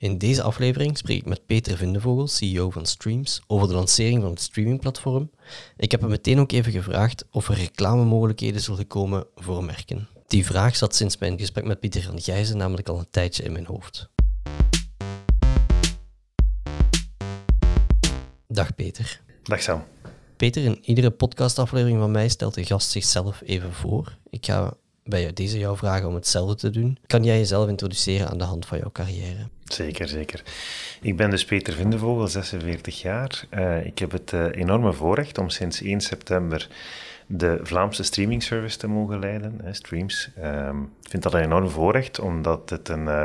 In deze aflevering spreek ik met Peter Vindevogel, CEO van Streams, over de lancering van het streamingplatform. Ik heb hem meteen ook even gevraagd of er reclamemogelijkheden zullen komen voor merken. Die vraag zat sinds mijn gesprek met Pieter van Gijzen namelijk al een tijdje in mijn hoofd. Dag Peter. Dag Sam. Peter, in iedere podcastaflevering van mij stelt de gast zichzelf even voor. Ik ga bij deze jou vragen om hetzelfde te doen. Kan jij jezelf introduceren aan de hand van jouw carrière? Zeker, zeker. Ik ben dus Peter Vindevogel, 46 jaar. Uh, ik heb het uh, enorme voorrecht om sinds 1 september de Vlaamse streaming service te mogen leiden, Streams. Uh, ik vind dat een enorm voorrecht, omdat het een, uh,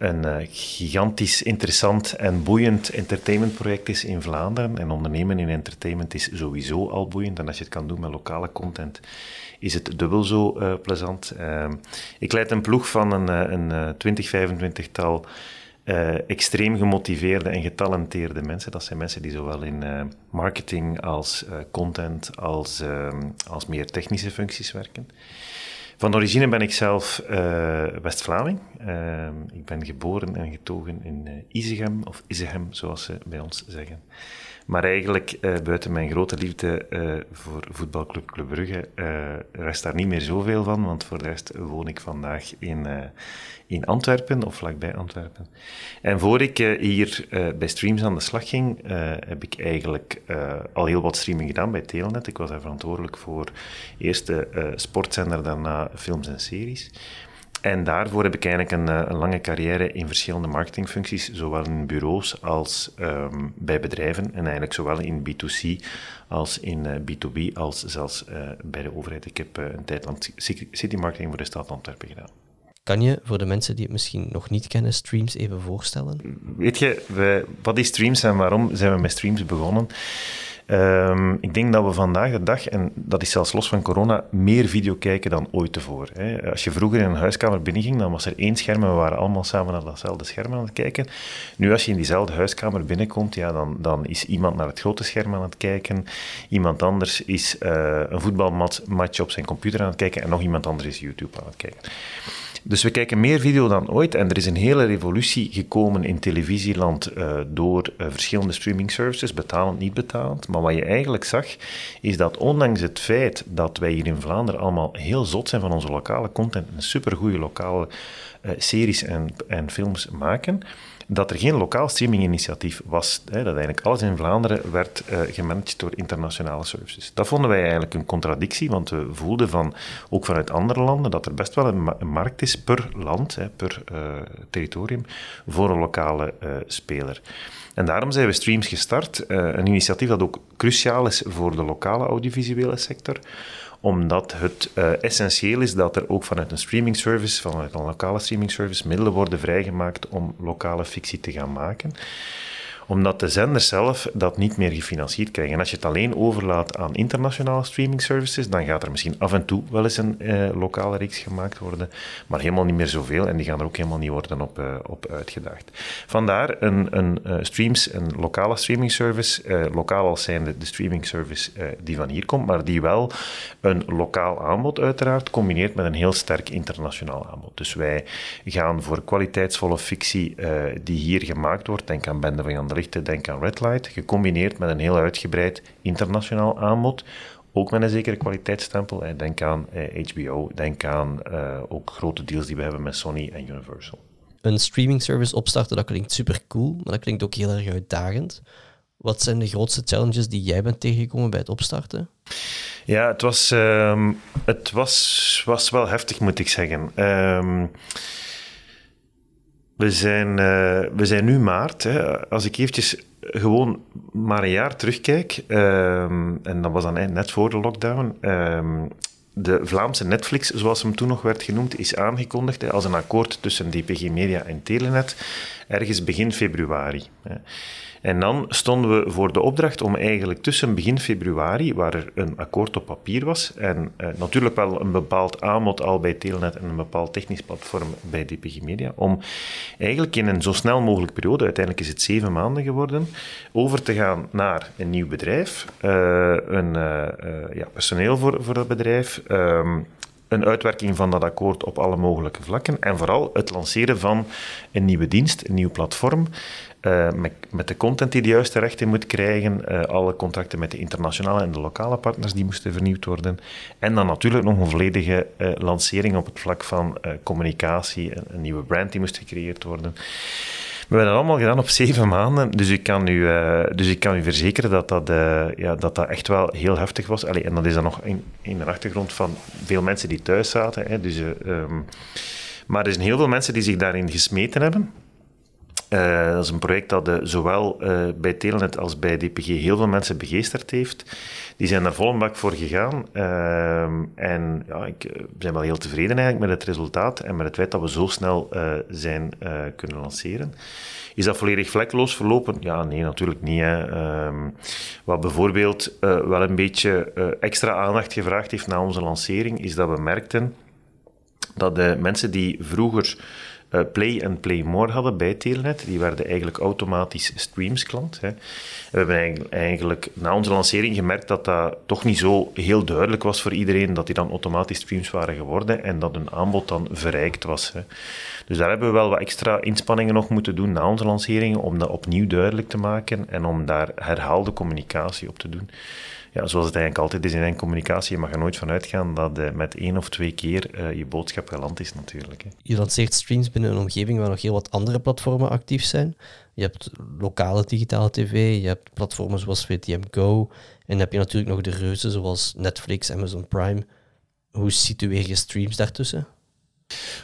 een gigantisch interessant en boeiend entertainmentproject is in Vlaanderen. En ondernemen in entertainment is sowieso al boeiend. En als je het kan doen met lokale content, is het dubbel zo uh, plezant. Uh, ik leid een ploeg van een, eh, een 20, 25-tal uh, extreem gemotiveerde en getalenteerde mensen. Dat zijn mensen die zowel in marketing als content als, ehm, als meer technische functies werken. Van origine ben ik zelf West-Vlaming. Ehm, ik ben geboren en getogen in Isegem, of Isegem zoals ze bij ons zeggen. Maar eigenlijk, uh, buiten mijn grote liefde uh, voor voetbalclub Club Brugge, uh, rest daar niet meer zoveel van, want voor de rest woon ik vandaag in, in Antwerpen, of vlakbij Antwerpen. En voor ik hier bij Streams aan de slag ging, heb ik eigenlijk al heel wat streaming gedaan bij Telenet. Ik was daar verantwoordelijk voor eerst de sportzender, daarna films en series. En daarvoor heb ik eigenlijk een, eh, een, lange carrière in verschillende marketingfuncties, zowel in bureaus als um, bij bedrijven. En eigenlijk zowel in B2C als in uh, eh, B2B, als zelfs uh, bij de overheid. Ik heb uh, een tijd lang city marketing voor de stad Antwerpen gedaan. Kan je voor de mensen die het misschien nog niet kennen, Streams even voorstellen? Weet je, we, wat is Streams en waarom zijn we met Streams begonnen? Um, ik denk dat we vandaag de dag, en dat is zelfs los van corona, meer video kijken dan ooit tevoren. Hè. Als je vroeger in een huiskamer binnenging, dan was er één scherm en we waren allemaal samen naar datzelfde scherm aan het kijken. Nu, als je in diezelfde huiskamer binnenkomt, ja, dan, dan is iemand naar het grote scherm aan het kijken, iemand anders is uh, een voetbalmatch op zijn computer aan het kijken en nog iemand anders is YouTube aan het kijken. Dus we kijken meer video dan ooit en er is een hele revolutie gekomen in televisieland uh, door uh, verschillende streaming services, betalend, niet betalend. Maar wat je eigenlijk zag, is dat ondanks het feit dat wij hier in Vlaanderen allemaal heel zot zijn van onze lokale content en supergoeie lokale uh, series en, en films maken, dat er geen lokaal streaminginitiatief was. Hè, dat eigenlijk alles in Vlaanderen werd uh, gemanaged door internationale services. Dat vonden wij eigenlijk een contradictie, want we voelden van, ook vanuit andere landen dat er best wel een, ma een markt is per land, hè, per uh, territorium, voor een lokale uh, speler. En daarom zijn we Streams gestart, een initiatief dat ook cruciaal is voor de lokale audiovisuele sector omdat het uh, essentieel is dat er ook vanuit een streaming service, vanuit een lokale streaming service, middelen worden vrijgemaakt om lokale fictie te gaan maken omdat de zenders zelf dat niet meer gefinancierd krijgen. En als je het alleen overlaat aan internationale streaming services, dan gaat er misschien af en toe wel eens een eh, lokale reeks gemaakt worden, maar helemaal niet meer zoveel en die gaan er ook helemaal niet worden op, uh, op uitgedaagd. Vandaar een, een uh, streams, een lokale streaming service, lokaal als zijnde de streaming service die van hier komt, maar die wel een lokaal aanbod uiteraard combineert met een heel sterk internationaal aanbod. Dus wij gaan voor kwaliteitsvolle fictie die hier gemaakt wordt, denk aan Bende van Jan de te denken aan Red Light, gecombineerd met een heel uitgebreid internationaal aanbod. Ook met een zekere kwaliteitsstempel. Denk aan HBO, eh, denk aan uh, ook grote deals die we hebben met Sony en Universal. Een streaming service opstarten, dat klinkt super cool, maar dat klinkt ook heel erg uitdagend. Wat zijn de grootste challenges die jij bent tegengekomen bij het opstarten? Ja, het was, um, het was, was wel heftig, moet ik zeggen. Um, we zijn, uh, we zijn nu maart. Hè. Als ik eventjes gewoon maar een jaar terugkijk, um, en dat was dan net voor de lockdown, um, de Vlaamse Netflix, zoals hem toen nog werd genoemd, is aangekondigd als een akkoord tussen DPG Media en Telenet ergens begin februari. Hè. En dan stonden we voor de opdracht om eigenlijk tussen begin februari, waar er een akkoord op papier was, en eh, natuurlijk wel een bepaald aanbod al bij Telenet en een bepaald technisch platform bij DPG Media, om eigenlijk in een zo snel mogelijk periode, uiteindelijk is het zeven maanden geworden, over te gaan naar een nieuw bedrijf, uh, een uh, ja, personeel voor, voor dat bedrijf, um, een uitwerking van dat akkoord op alle mogelijke vlakken. En vooral het lanceren van een nieuwe dienst, een nieuw platform. Uh, met, met, de content die de juiste rechten moet krijgen, uh, alle contracten met de internationale en de lokale partners die moesten vernieuwd worden. En dan natuurlijk nog een volledige uh, lancering op het vlak van communicatie, een, nieuwe brand die moest gecreëerd worden. We hebben dat allemaal gedaan op zeven maanden, dus ik kan u, dus ik kan u verzekeren dat dat, ja, dat dat echt wel heel heftig was. En dat is dan nog in, in de achtergrond van veel mensen die thuis zaten. Hè, dus, um, maar er zijn heel veel mensen die zich daarin gesmeten hebben. Uh, dat is een project dat uh, zowel uh, bij Telenet als bij DPG heel veel mensen begeesterd heeft. Die zijn daar vol een bak voor gegaan. Ehm, en ja, ik ben wel heel tevreden eigenlijk met het resultaat en met het feit dat we zo snel zijn kunnen lanceren. Is dat volledig vlekloos verlopen? Ja, nee, natuurlijk niet. Hè. Ehm, wat bijvoorbeeld wel een beetje extra aandacht gevraagd heeft na onze lancering, is dat we merkten dat de mensen die vroeger uh, Play en Play More hadden bij Telenet. Die werden eigenlijk automatisch streamsklant. Hè. We hebben eigenlijk na onze lancering gemerkt dat dat toch niet zo heel duidelijk was voor iedereen dat die dan automatisch streams waren geworden en dat hun aanbod dan verrijkt was. Hè. Dus daar hebben we wel wat extra inspanningen nog moeten doen na onze lancering om dat opnieuw duidelijk te maken en om daar herhaalde communicatie op te doen ja, zoals het eigenlijk altijd is in een communicatie, je mag er nooit van uitgaan dat uh, met één of twee keer uh, je boodschap geland is natuurlijk. Hè. Je lanceert streams binnen een omgeving waar nog heel wat andere platformen actief zijn. Je hebt lokale digitale tv, je hebt platformen zoals VTM Go en dan heb je natuurlijk nog de reuzen zoals Netflix, Amazon Prime. Hoe situeer je streams daartussen?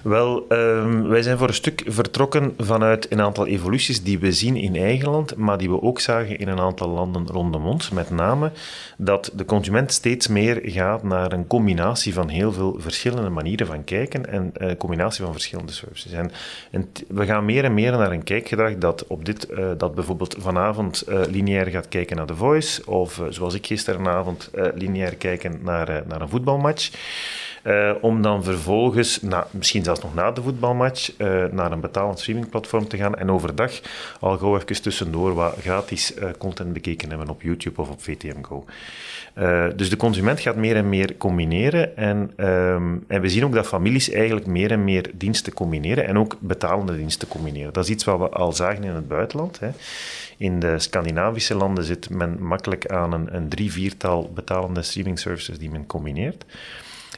Wel, um, wij zijn voor een stuk vertrokken vanuit een aantal evoluties die we zien in eigen land, maar die we ook zagen in een aantal landen rondom ons. Met name dat de consument steeds meer gaat naar een combinatie van heel veel verschillende manieren van kijken en een uh, combinatie van verschillende services. En, we gaan meer en meer naar een kijkgedrag dat, op dit, uh, dat bijvoorbeeld vanavond uh, lineair gaat kijken naar The Voice, of zoals ik gisteravond lineair kijken naar, naar een voetbalmatch. Uh, om dan vervolgens, na, misschien zelfs nog na de voetbalmatch, uh, naar een betalend streamingplatform te gaan en overdag al gauw even tussendoor wat gratis uh, content bekeken hebben op YouTube of op VTM Go. dus de consument gaat meer en meer combineren en, um, en we zien ook dat families eigenlijk meer en meer diensten combineren en ook betalende diensten combineren. Dat is iets wat we al zagen in het buitenland. Hè. In de Scandinavische landen zit men makkelijk aan een, een drie, viertal betalende streaming services die men combineert.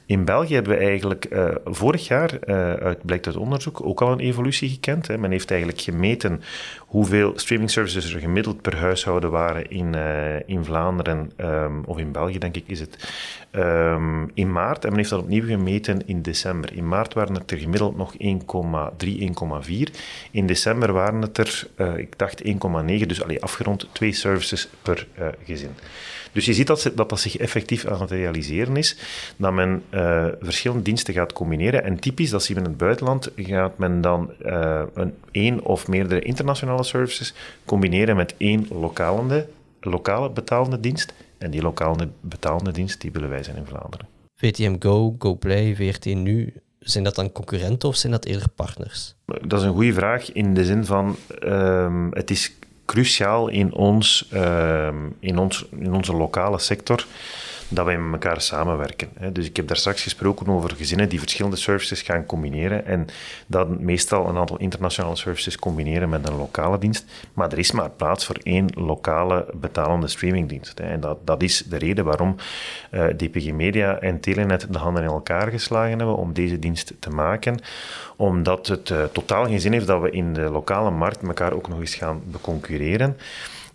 In België hebben we eigenlijk uh, vorig jaar, uh, uit, blijkt uit onderzoek, ook al een evolutie gekend. Hè. Men heeft eigenlijk gemeten hoeveel streaming services er gemiddeld per huishouden waren in, uh, in Vlaanderen, um, of in België denk ik is het, um, in maart. En men heeft dat opnieuw gemeten in december. In maart waren het er gemiddeld nog 1,3, 1,4. In december waren het er, ik dacht 1,9, dus allee, afgerond twee services per gezin. Dus je ziet dat, dat dat zich effectief aan het realiseren is, dat men uh, verschillende diensten gaat combineren. En typisch, dat zien we in het buitenland, gaat men dan uh, een één of meerdere internationale services combineren met één lokale, lokale betalende dienst. En die lokale betalende dienst, die willen wij zijn in Vlaanderen. VTM Go, GoPlay, VRT Nu, zijn dat dan concurrenten of zijn dat eerder partners? Dat is een goede vraag in de zin van, um, het is cruciaal in, ons, uh, in, ons, in onze lokale sector dat wij met elkaar samenwerken. Dus ik heb daar straks gesproken over gezinnen die verschillende services gaan combineren en dat meestal een aantal internationale services combineren met een lokale dienst. Maar er is maar plaats voor één lokale betalende streamingdienst. En dat, dat is de reden waarom eh, DPG Media en Telenet de handen in elkaar geslagen hebben om deze dienst te maken. Omdat het uh, totaal geen zin heeft dat we in de lokale markt elkaar ook nog eens gaan beconcurreren.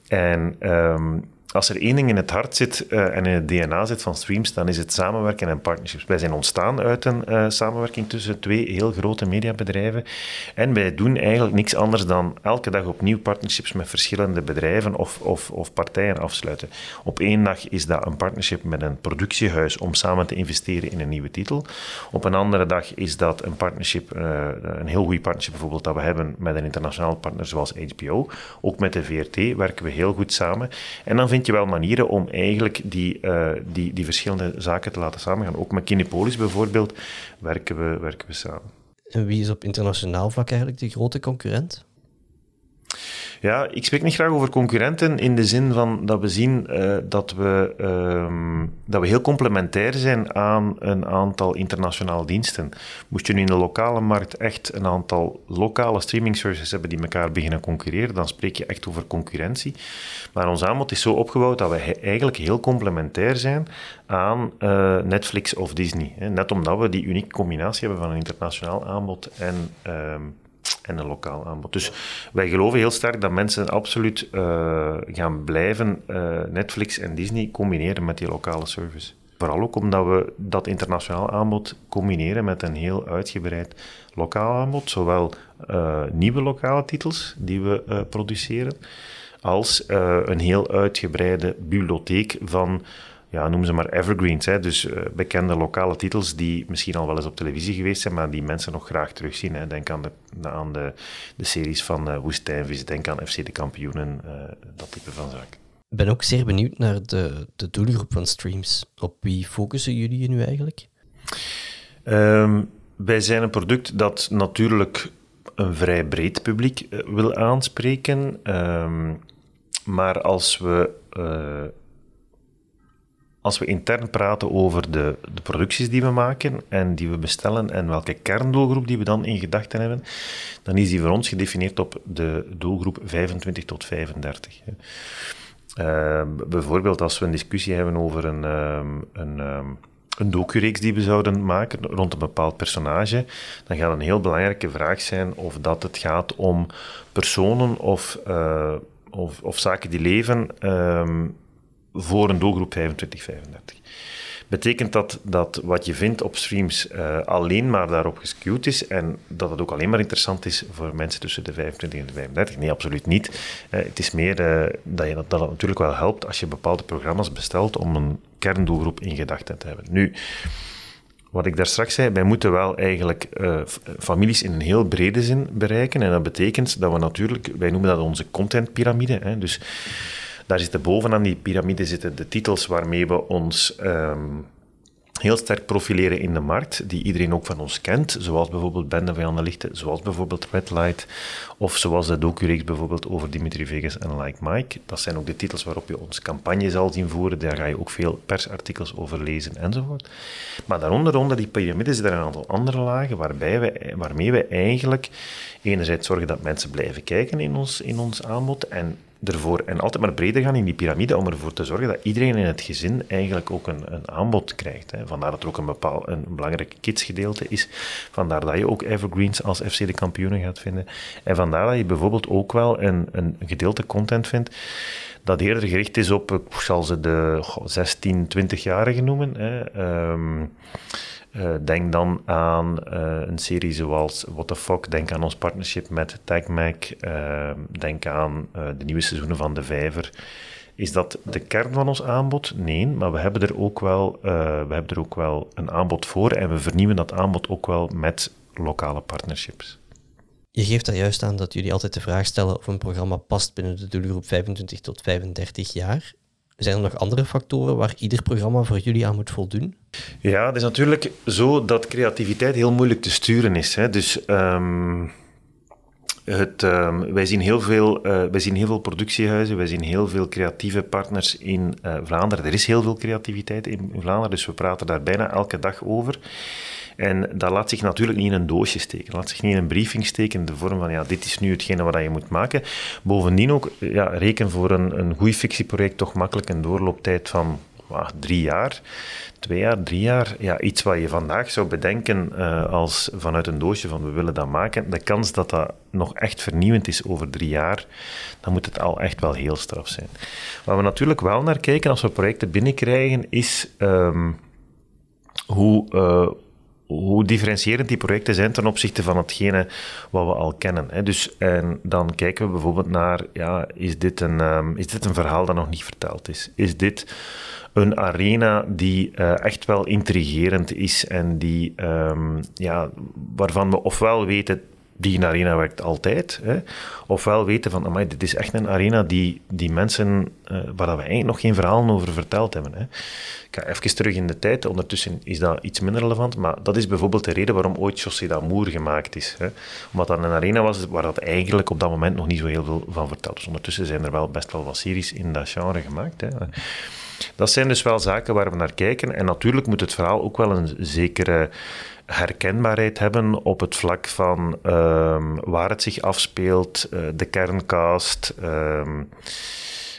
En um, als er één ding in het hart zit uh, en in het DNA zit van streams, dan is het samenwerken en partnerships. Wij zijn ontstaan uit een uh, samenwerking tussen twee heel grote mediabedrijven. En wij doen eigenlijk niks anders dan elke dag opnieuw partnerships met verschillende bedrijven of, of, of partijen afsluiten. Op één dag is dat een partnership met een productiehuis om samen te investeren in een nieuwe titel. Op een andere dag is dat een partnership, uh, een heel goede partnership bijvoorbeeld, dat we hebben met een internationaal partner zoals HBO. Ook met de VRT werken we heel goed samen. En dan vind je wel manieren om eigenlijk die, uh, die, die verschillende zaken te laten samengaan. Ook met Kinepolis bijvoorbeeld werken we, werken we samen. En wie is op internationaal vlak eigenlijk de grote concurrent? Ja, ik spreek niet graag over concurrenten in de zin van dat we zien uh, dat, we, um, dat we heel complementair zijn aan een aantal internationale diensten. Moest je nu in de lokale markt echt een aantal lokale streaming services hebben die elkaar beginnen concurreren, dan spreek je echt over concurrentie. Maar ons aanbod is zo opgebouwd dat we eigenlijk heel complementair zijn aan uh, Netflix of Disney. Hè. Net omdat we die unieke combinatie hebben van een internationaal aanbod en... Um, en een lokaal aanbod. Dus wij geloven heel sterk dat mensen absoluut uh, gaan blijven uh, Netflix en Disney combineren met die lokale service. Vooral ook omdat we dat internationaal aanbod combineren met een heel uitgebreid lokaal aanbod, zowel uh, nieuwe lokale titels die we produceren, als een heel uitgebreide bibliotheek van ja, noem ze maar evergreens. Hè. Dus uh, bekende lokale titels die misschien al wel eens op televisie geweest zijn, maar die mensen nog graag terugzien. Hè. Denk aan de, aan de, de series van uh, Woestijnvis, denk aan FC de Kampioenen, uh, dat type van zaak. Ik ben ook zeer benieuwd naar de, de doelgroep van streams. Op wie focussen jullie nu eigenlijk? Um, wij zijn een product dat natuurlijk een vrij breed publiek wil aanspreken. Um, maar als we als we intern praten over de, de, producties die we maken en die we bestellen en welke kerndoelgroep die we dan in gedachten hebben, dan is die voor ons gedefinieerd op de doelgroep 25 tot 35. Uh, bijvoorbeeld als we een discussie hebben over een, um, een, um, een docureeks die we zouden maken rond een bepaald personage, dan gaat een heel belangrijke vraag zijn of dat het gaat om personen of, uh, of, of zaken die leven voor een doelgroep 25-35. Betekent dat dat wat je vindt op streams uh, alleen maar daarop gescued is en dat het ook alleen maar interessant is voor mensen tussen de 25 en de 35? Nee, absoluut niet. Uh, het is meer uh, dat, je, dat, natuurlijk wel helpt als je bepaalde programma's bestelt om een kerndoelgroep in gedachten te hebben. Nu, wat ik daar straks zei, wij moeten wel eigenlijk families in een heel brede zin bereiken. En dat betekent dat we natuurlijk, wij noemen dat onze contentpyramide. Dus daar zitten bovenaan die piramide zitten de titels waarmee we ons um, heel sterk profileren in de markt, die iedereen ook van ons kent, zoals bijvoorbeeld Bende van de Lichten, zoals bijvoorbeeld Red Light, of zoals de docureeks bijvoorbeeld over Dimitri Vegas en Like Mike. Dat zijn ook de titels waarop je ons campagne zal zien voeren, daar ga je ook veel persartikels over lezen enzovoort. Maar daaronder, onder die piramide, zitten er een aantal andere lagen waarbij we, waarmee we eigenlijk enerzijds zorgen dat mensen blijven kijken in ons, in ons aanbod en ervoor en altijd maar breder gaan in die piramide om ervoor te zorgen dat iedereen in het gezin eigenlijk ook een, een aanbod krijgt. Hè. Vandaar dat er ook een, bepaald, een belangrijk kidsgedeelte is. Vandaar dat je ook evergreens als FC de kampioenen gaat vinden. En vandaar dat je bijvoorbeeld ook wel een, een gedeelte content vindt dat eerder gericht is op, ik zal ze de 16, 20-jarigen noemen. Hè. Um, uh, denk dan aan uh, een serie zoals What the Fuck. Denk aan ons partnership met TagMac. Uh, denk aan de nieuwe seizoenen van De Vijver. Is dat de kern van ons aanbod? Nee, maar we hebben er ook wel, we hebben er ook wel een aanbod voor en we vernieuwen dat aanbod ook wel met lokale partnerships. Je geeft daar juist aan dat jullie altijd de vraag stellen of een programma past binnen de doelgroep 25 tot 35 jaar. Zijn er nog andere factoren waar ieder programma voor jullie aan moet voldoen? Ja, het is natuurlijk zo dat creativiteit heel moeilijk te sturen is. Hè. Dus um, het, um, wij, zien heel veel, uh, wij zien heel veel productiehuizen, wij zien heel veel creatieve partners in uh, Vlaanderen. Er is heel veel creativiteit in Vlaanderen, dus we praten daar bijna elke dag over. En dat laat zich natuurlijk niet in een doosje steken. Laat zich niet in een briefing steken in de vorm van, ja, dit is nu hetgene wat je moet maken. Bovendien ook, ja, reken voor een, een goed fictieproject toch makkelijk een doorlooptijd van drie jaar twee jaar, drie jaar, ja, iets wat je vandaag zou bedenken uh, als vanuit een doosje van we willen dat maken, de kans dat dat nog echt vernieuwend is over drie jaar, dan moet het al echt wel heel straf zijn. Waar we natuurlijk wel naar kijken als we projecten binnenkrijgen, is um, hoe, uh, hoe differentiërend die projecten zijn ten opzichte van hetgene wat we al kennen. Hè. Dus, en dan kijken we bijvoorbeeld naar, ja, is dit, een, um, is dit een verhaal dat nog niet verteld is? Is dit een arena die uh, echt wel intrigerend is en die, um, ja, waarvan we ofwel weten die arena werkt altijd. Hè. Ofwel weten van, amai, dit is echt een arena die, die mensen, uh, waar we eigenlijk nog geen verhalen over verteld hebben. Hè. Ik ga even terug in de tijd, ondertussen is dat iets minder relevant, maar dat is bijvoorbeeld de reden waarom ooit José d'Amour gemaakt is. Hè. Omdat dat een arena was waar dat eigenlijk op dat moment nog niet zo heel veel van verteld was. Ondertussen zijn er wel best wel wat series in dat genre gemaakt. Hè. Dat zijn dus wel zaken waar we naar kijken. En natuurlijk moet het verhaal ook wel een zekere herkenbaarheid hebben op het vlak van um, waar het zich afspeelt, uh, de kerncast.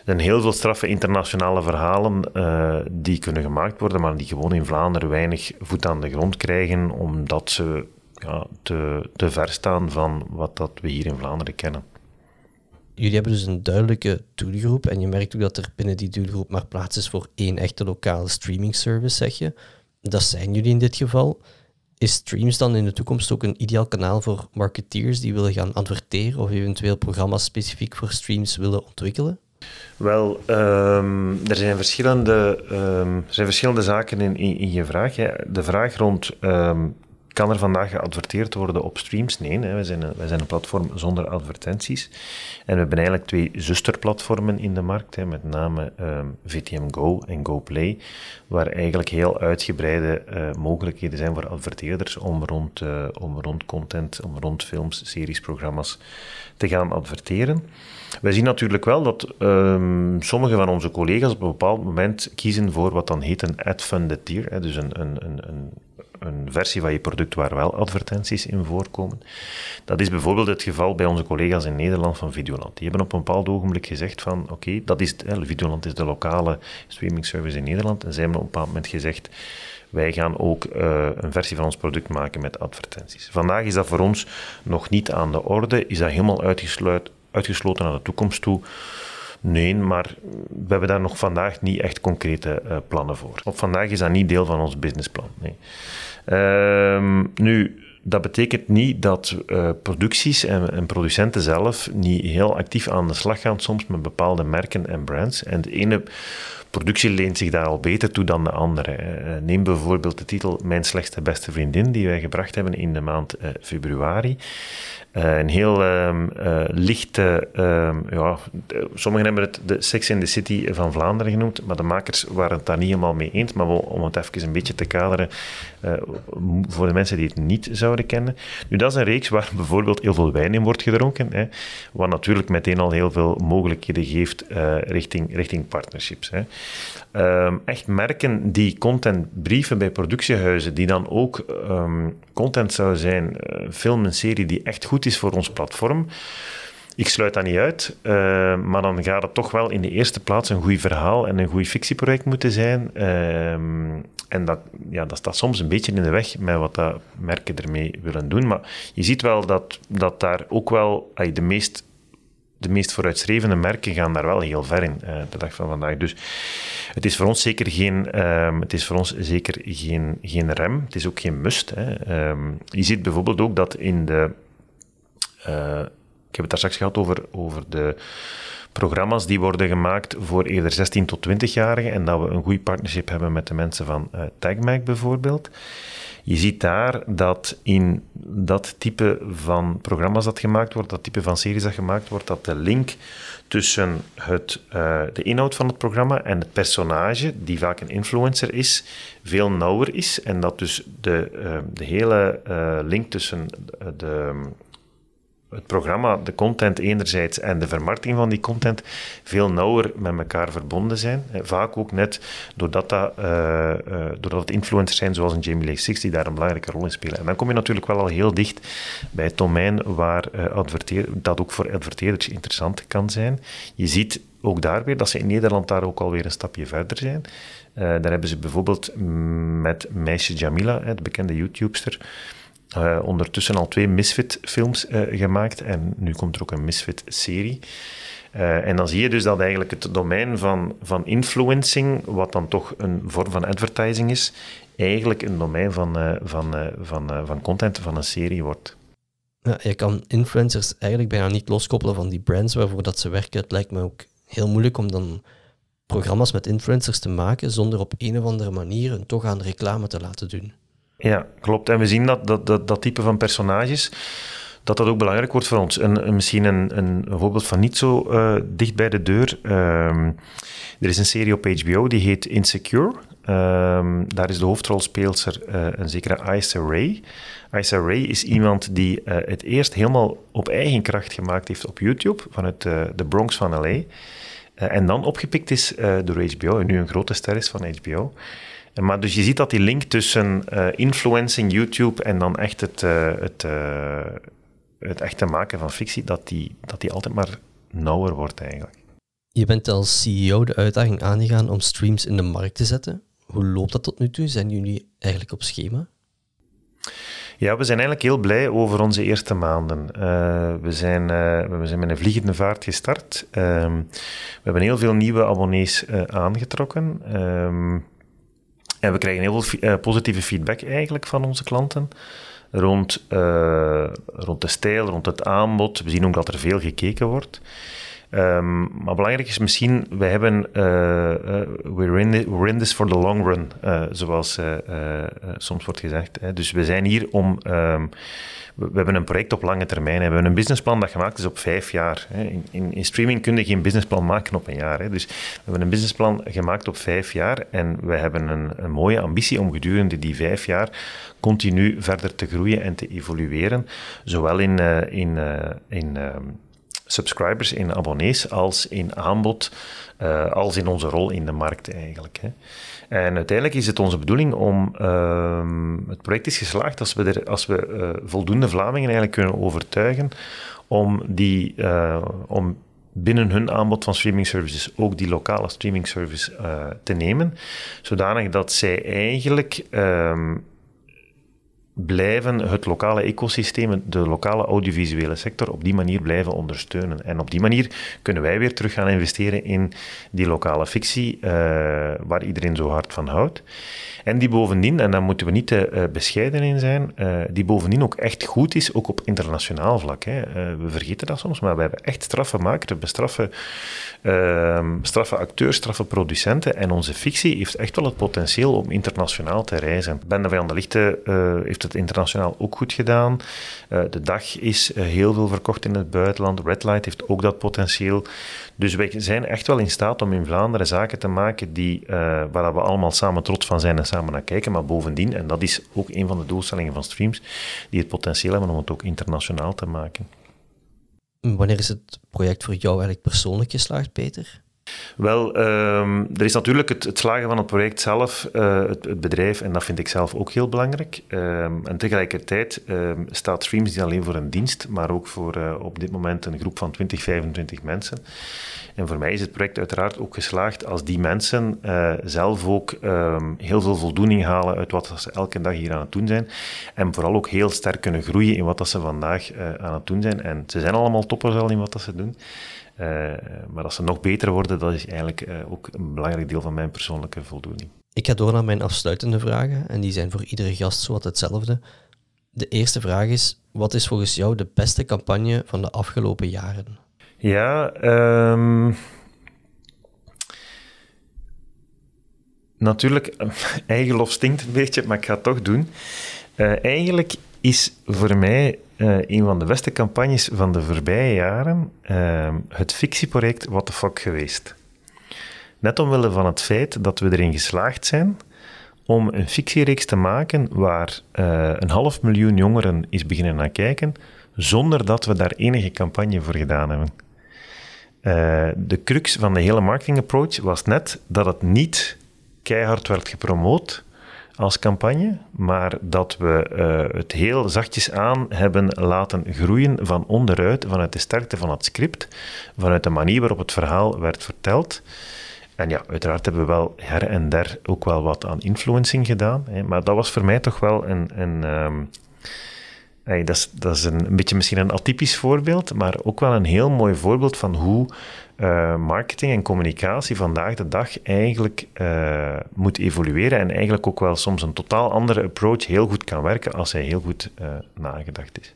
Er zijn heel veel straffe internationale verhalen uh, die kunnen gemaakt worden, maar die gewoon in Vlaanderen weinig voet aan de grond krijgen, omdat ze ja, te, te ver staan van wat dat we hier in Vlaanderen kennen. Jullie hebben dus een duidelijke doelgroep en je merkt ook dat er binnen die doelgroep maar plaats is voor één echte lokale streaming service, zeg je. Dat zijn jullie in dit geval. Is streams dan in de toekomst ook een ideaal kanaal voor marketeers die willen gaan adverteren of eventueel programma's specifiek voor streams willen ontwikkelen? Wel, um, er, zijn verschillende, um, er zijn verschillende zaken in, in, je vraag. Hè. De vraag rond um, kan er vandaag geadverteerd worden op streams? Nee, hè. Wij, zijn een, wij zijn een platform zonder advertenties. En we hebben eigenlijk twee zusterplatformen in de markt, hè, met name VTM Go en GoPlay, waar eigenlijk heel uitgebreide uh, mogelijkheden zijn voor adverteerders om rond, uh, om rond content, om rond films, series, programma's te gaan adverteren. Wij zien natuurlijk wel dat um, sommige van onze collega's op een bepaald moment kiezen voor wat dan heet een ad-funded tier, hè, dus een, een, een, een een versie van je product waar wel advertenties in voorkomen. Dat is bijvoorbeeld het geval bij onze collega's in Nederland van Videoland. Die hebben op een bepaald ogenblik gezegd van oké, dat is Videoland is de lokale streaming service in Nederland en zij hebben op een bepaald moment gezegd wij gaan ook uh, een versie van ons product maken met advertenties. Vandaag is dat voor ons nog niet aan de orde, is dat helemaal uitgesloten naar de toekomst toe. Nee, maar we hebben daar nog vandaag niet echt concrete uh, plannen voor. Op vandaag is dat niet deel van ons businessplan. Nee. Ehm, nu, dat betekent niet dat uh, producties en, en, producenten zelf niet heel actief aan de slag gaan, soms met bepaalde merken en brands. En de ene productie leent zich daar al beter toe dan de andere. Eh, neem bijvoorbeeld de titel Mijn slechtste beste vriendin, die wij gebracht hebben in de maand uh, februari. Uh, een heel uh, lichte, um, ja, sommigen hebben het de Sex in the City van Vlaanderen genoemd, maar de makers waren het daar niet helemaal mee eens. Maar om het even een beetje te kaderen, voor de mensen die het niet zouden kennen. Nu, dat is een reeks waar bijvoorbeeld heel veel wijn in wordt gedronken, hè, wat natuurlijk meteen al heel veel mogelijkheden geeft richting, richting partnerships. Hè. Um, echt merken die content brieven bij productiehuizen, die dan ook content zou zijn, film en serie die echt goed is voor ons platform. Ik sluit dat niet uit, uh, maar dan gaat het toch wel in de eerste plaats een goed verhaal en een goed fictieproject moeten zijn. Uh, en dat, ja, dat staat soms een beetje in de weg met wat dat merken ermee willen doen. Maar je ziet wel dat, dat daar ook wel de meest de meest vooruitstrevende merken gaan daar wel heel ver in uh, de dag van vandaag. Dus het is voor ons zeker geen, um, het is voor ons zeker geen, geen rem. Het is ook geen must. Hè. Um, je ziet bijvoorbeeld ook dat in de uh, ik heb het daar straks gehad over, over de programma's die worden gemaakt voor eerder 16 tot 20-jarigen en dat we een goed partnership hebben met de mensen van uh, TagMac bijvoorbeeld. Je ziet daar dat in dat type van programma's dat gemaakt wordt, dat type van series dat gemaakt wordt, dat de link tussen het, uh, de inhoud van het programma en het personage, die vaak een influencer is, veel nauwer is. En dat dus de, uh, de hele uh, link tussen de, het programma, de content enerzijds en de vermarkting van die content veel nauwer met elkaar verbonden zijn. Vaak ook net doordat, dat, uh, uh, doordat het influencers zijn zoals een Jamie Lee Six die daar een belangrijke rol in spelen. En dan kom je natuurlijk wel al heel dicht bij het domein waar dat ook voor adverteerders interessant kan zijn. Je ziet ook daar weer dat ze in Nederland daar ook alweer een stapje verder zijn. daar hebben ze bijvoorbeeld met meisje Jamila, de bekende YouTubester, uh, ondertussen al twee Misfit-films uh, gemaakt en nu komt er ook een Misfit-serie. Uh, en dan zie je dus dat eigenlijk het domein van, van influencing, wat dan toch een vorm van advertising is, eigenlijk een domein van, van, van, van content van een serie wordt. Ja, je kan influencers eigenlijk bijna niet loskoppelen van die brands waarvoor dat ze werken. Het lijkt me ook heel moeilijk om dan programma's met influencers te maken zonder op een of andere manier een toch aan reclame te laten doen. Ja, klopt. En we zien dat dat, dat, dat type van personages dat dat ook belangrijk wordt voor ons. En, misschien een, een, voorbeeld van niet zo uh, dicht bij de deur. Ehm, er is een serie op HBO die heet Insecure. Um, daar is de hoofdrolspeelster uh, een zekere Issa Rae. Issa Rae is iemand die uh, het eerst helemaal op eigen kracht gemaakt heeft op YouTube, vanuit de Bronx van LA. en dan opgepikt is door HBO en nu een grote ster is van HBO. Maar dus je ziet dat die link tussen influencing, YouTube en dan echt het, het, het echte maken van fictie, dat die, dat die altijd maar nauwer wordt eigenlijk. Je bent als CEO de uitdaging aangegaan om streams in de markt te zetten. Hoe loopt dat tot nu toe? Zijn jullie eigenlijk op schema? Ja, we zijn eigenlijk heel blij over onze eerste maanden. Uh, we, zijn, uh, we zijn met een vliegende vaart gestart. Uh, we hebben heel veel nieuwe abonnees uh, aangetrokken. Ehm, en we krijgen heel veel positieve feedback eigenlijk van onze klanten. Rond, rond de stijl, rond het aanbod. We zien ook dat er veel gekeken wordt. Um, maar belangrijk is misschien, wij hebben, uh, we're, in in this for the long run, uh, zoals soms wordt gezegd. Hè. Dus we zijn hier om, um, we, we, hebben een project op lange termijn. We hebben een businessplan dat gemaakt is op vijf jaar. Hè. In, in, in, streaming kun je geen businessplan maken op een jaar. Hè. Dus we hebben een businessplan gemaakt op vijf jaar en we hebben een, een mooie ambitie om gedurende die vijf jaar continu verder te groeien en te evolueren. Zowel in, in, in um, subscribers, in abonnees, als in aanbod, uh, als in onze rol in de markt eigenlijk. Hè. En uiteindelijk is het onze bedoeling om, uh, het project is geslaagd als we, er, als we uh, voldoende Vlamingen eigenlijk kunnen overtuigen om, die, uh, om binnen hun aanbod van streaming services ook die lokale streaming service te nemen, zodanig dat zij eigenlijk ehm, blijven het lokale ecosysteem, de lokale audiovisuele sector, op die manier blijven ondersteunen. En op die manier kunnen wij weer terug gaan investeren in die lokale fictie, uh, waar iedereen zo hard van houdt. En die bovendien, en daar moeten we niet te uh, bescheiden in zijn, uh, die bovendien ook echt goed is, ook op internationaal vlak. Hè. we vergeten dat soms, maar we hebben echt straffe makers, we hebben straffe, ehm, acteurs, straffe producenten. En onze fictie heeft echt wel het potentieel om internationaal te reizen. Bende van de Lichten heeft het internationaal ook goed gedaan. Uh, de dag is uh, heel veel verkocht in het buitenland. Red Light heeft ook dat potentieel. Dus wij zijn echt wel in staat om in Vlaanderen zaken te maken die, uh, waar we allemaal samen trots van zijn en samen naar kijken. Maar bovendien, en dat is ook een van de doelstellingen van streams, die het potentieel hebben om het ook internationaal te maken. Wanneer is het project voor jou eigenlijk persoonlijk geslaagd, Peter? Wel, um, er is natuurlijk het, slagen van het project zelf, uh, het, het, bedrijf, en dat vind ik zelf ook heel belangrijk. Um, en tegelijkertijd um, staat Streams niet alleen voor een dienst, maar ook voor uh, op dit moment een groep van 20, 25 mensen. En voor mij is het project uiteraard ook geslaagd als die mensen uh, zelf ook heel veel voldoening halen uit wat ze elke dag hier aan het doen zijn. En vooral ook heel sterk kunnen groeien in wat dat ze vandaag aan het doen zijn. En ze zijn allemaal toppers al in wat dat ze doen. Uh, maar als ze nog beter worden, dat is eigenlijk uh, ook een belangrijk deel van mijn persoonlijke voldoening. Ik ga door naar mijn afsluitende vragen en die zijn voor iedere gast zowat hetzelfde. De eerste vraag is, wat is volgens jou de beste campagne van de afgelopen jaren? Ja, um, natuurlijk, eigen lof stinkt een beetje, maar ik ga het toch doen. Uh, eigenlijk is voor mij uh, een van de beste campagnes van de voorbije jaren uh, het fictieproject What the Fuck geweest. Net omwille van het feit dat we erin geslaagd zijn om een fictiereeks te maken waar uh, een half miljoen jongeren is beginnen naar kijken, zonder dat we daar enige campagne voor gedaan hebben. Uh, de crux van de hele marketing approach was net dat het niet keihard werd gepromoot, als campagne, maar dat we uh, het heel zachtjes aan hebben laten groeien van onderuit, vanuit de sterkte van het script, vanuit de manier waarop het verhaal werd verteld. En ja, uiteraard hebben we wel her en der ook wel wat aan influencing gedaan, hè, maar dat was voor mij toch wel een... een Hey, dat is, dat is een, beetje misschien een atypisch voorbeeld, maar ook wel een heel mooi voorbeeld van hoe uh, marketing en communicatie vandaag de dag eigenlijk uh, moet evolueren en eigenlijk ook wel soms een totaal andere approach heel goed kan werken als hij heel goed uh, nagedacht is.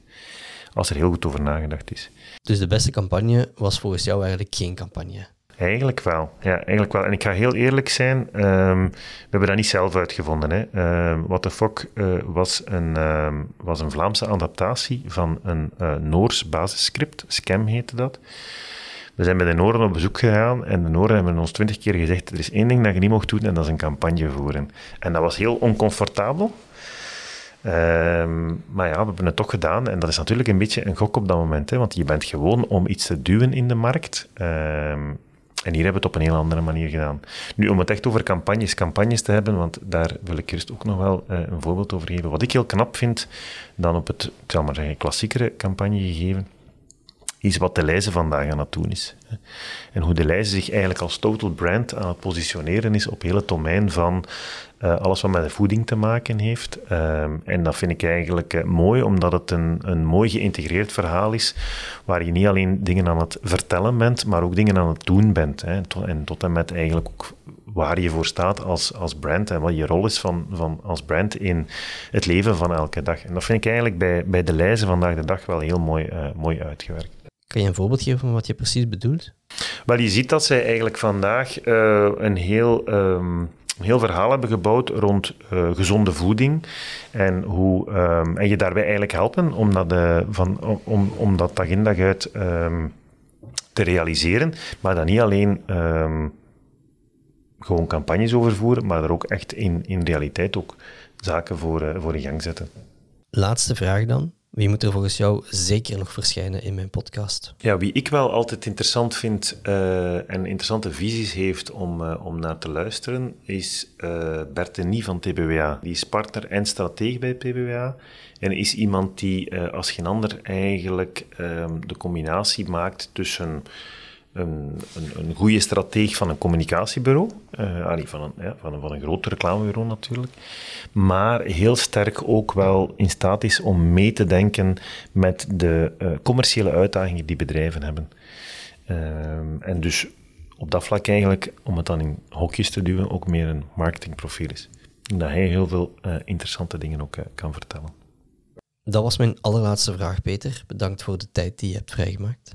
Als er heel goed over nagedacht is. Dus de beste campagne was volgens jou eigenlijk geen campagne? Eigenlijk wel. Ja, eigenlijk wel. En ik ga heel eerlijk zijn, ehm, we hebben dat niet zelf uitgevonden. Hè. Uh, What the Fuck uh, was, een, uh, was een Vlaamse adaptatie van een uh, Noors basisscript. Scam heette dat. We zijn bij de Noorden op bezoek gegaan en de Noorden hebben ons twintig keer gezegd: er is één ding dat je niet mocht doen en dat is een campagne voeren. En dat was heel oncomfortabel. Ehm, maar ja, we hebben het toch gedaan. En dat is natuurlijk een beetje een gok op dat moment. Hè, want je bent gewoon om iets te duwen in de markt. Ehm, en hier hebben we het op een heel andere manier gedaan. Nu, om het echt over campagnes, campagnes te hebben, want daar wil ik eerst ook nog wel uh, een voorbeeld over geven. Wat ik heel knap vind, dan op het, ik zal maar zeggen, klassiekere campagne gegeven, is wat de Leize vandaag aan het doen is. En hoe de Leize zich eigenlijk als total brand aan het positioneren is op heel het domein van uh, alles wat met voeding te maken heeft. Uh, en dat vind ik eigenlijk uh, mooi, omdat het een, een mooi geïntegreerd verhaal is, waar je niet alleen dingen aan het vertellen bent, maar ook dingen aan het doen bent. Hè. En tot en met eigenlijk ook waar je voor staat als, als brand en wat je rol is van, van als brand in het leven van elke dag. En dat vind ik eigenlijk bij, bij de lijzen vandaag de dag wel heel mooi, mooi uitgewerkt. Kan je een voorbeeld geven van wat je precies bedoelt? Wel, je ziet dat zij eigenlijk vandaag een heel... Um, heel verhaal hebben gebouwd rond uh, gezonde voeding en hoe um, en je daarbij eigenlijk helpen om dat, uh, van, om, om dat dag in dag uit um, te realiseren, maar dan niet alleen um, gewoon campagnes overvoeren, maar er ook echt in, in realiteit ook zaken voor, uh, voor in gang zetten. Laatste vraag dan. Wie moet er volgens jou zeker nog verschijnen in mijn podcast? Ja, wie ik wel altijd interessant vind uh, en interessante visies heeft om, uh, om naar te luisteren, is uh, Bert Denis van TBWA. Die is partner en strateeg bij TBWA. En is iemand die als geen ander eigenlijk um, de combinatie maakt tussen een, een, een goede strateeg van een communicatiebureau, uh, van, een, ja, van, een, van een groot reclamebureau natuurlijk, maar heel sterk ook wel in staat is om mee te denken met de uh, commerciële uitdagingen die bedrijven hebben. Uh, en dus op dat vlak eigenlijk, om het dan in hokjes te duwen, ook meer een marketingprofiel is. En dat hij heel veel uh, interessante dingen ook kan vertellen. Dat was mijn allerlaatste vraag, Peter. Bedankt voor de tijd die je hebt vrijgemaakt.